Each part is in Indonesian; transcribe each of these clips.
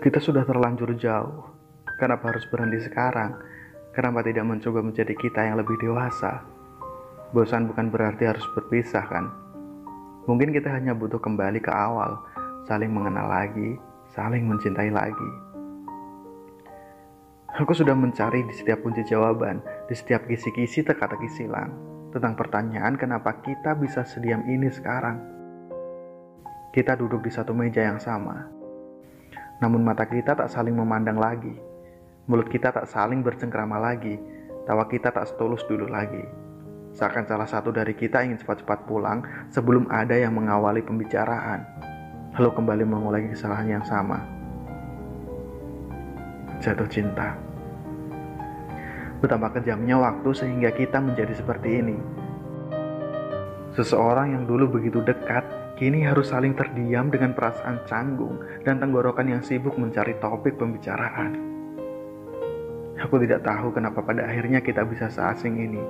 Kita sudah terlanjur jauh. Kenapa harus berhenti sekarang? Kenapa tidak mencoba menjadi kita yang lebih dewasa? Bosan bukan berarti harus berpisah kan? Mungkin kita hanya butuh kembali ke awal, saling mengenal lagi, saling mencintai lagi. Aku sudah mencari di setiap kunci jawaban, di setiap kisi-kisi teka-teki silang, tentang pertanyaan kenapa kita bisa sediam ini sekarang. Kita duduk di satu meja yang sama, namun mata kita tak saling memandang lagi. Mulut kita tak saling bercengkrama lagi. Tawa kita tak setulus dulu lagi. Seakan salah satu dari kita ingin cepat-cepat pulang sebelum ada yang mengawali pembicaraan. Lalu kembali mengulangi kesalahan yang sama. Jatuh cinta. Betapa kejamnya waktu sehingga kita menjadi seperti ini. Seseorang yang dulu begitu dekat kini harus saling terdiam dengan perasaan canggung dan tenggorokan yang sibuk mencari topik pembicaraan. Aku tidak tahu kenapa pada akhirnya kita bisa seasing ini.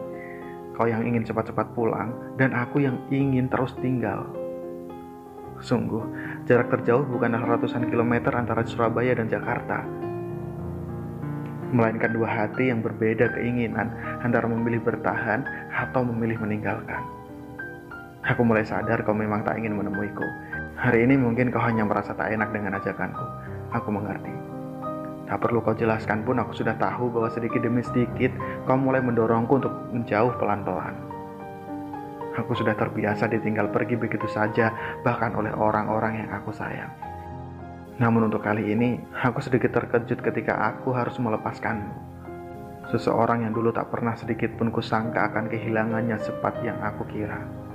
Kau yang ingin cepat-cepat pulang, dan aku yang ingin terus tinggal. Sungguh, jarak terjauh bukanlah ratusan kilometer antara Surabaya dan Jakarta. Melainkan dua hati yang berbeda keinginan antara memilih bertahan atau memilih meninggalkan. Aku mulai sadar kau memang tak ingin menemuiku. Hari ini mungkin kau hanya merasa tak enak dengan ajakanku. Aku mengerti. Tak perlu kau jelaskan pun aku sudah tahu bahwa sedikit demi sedikit kau mulai mendorongku untuk menjauh pelan-pelan. Aku sudah terbiasa ditinggal pergi begitu saja bahkan oleh orang-orang yang aku sayang. Namun untuk kali ini, aku sedikit terkejut ketika aku harus melepaskanmu. Seseorang yang dulu tak pernah sedikit pun kusangka akan kehilangannya sepat yang aku kira.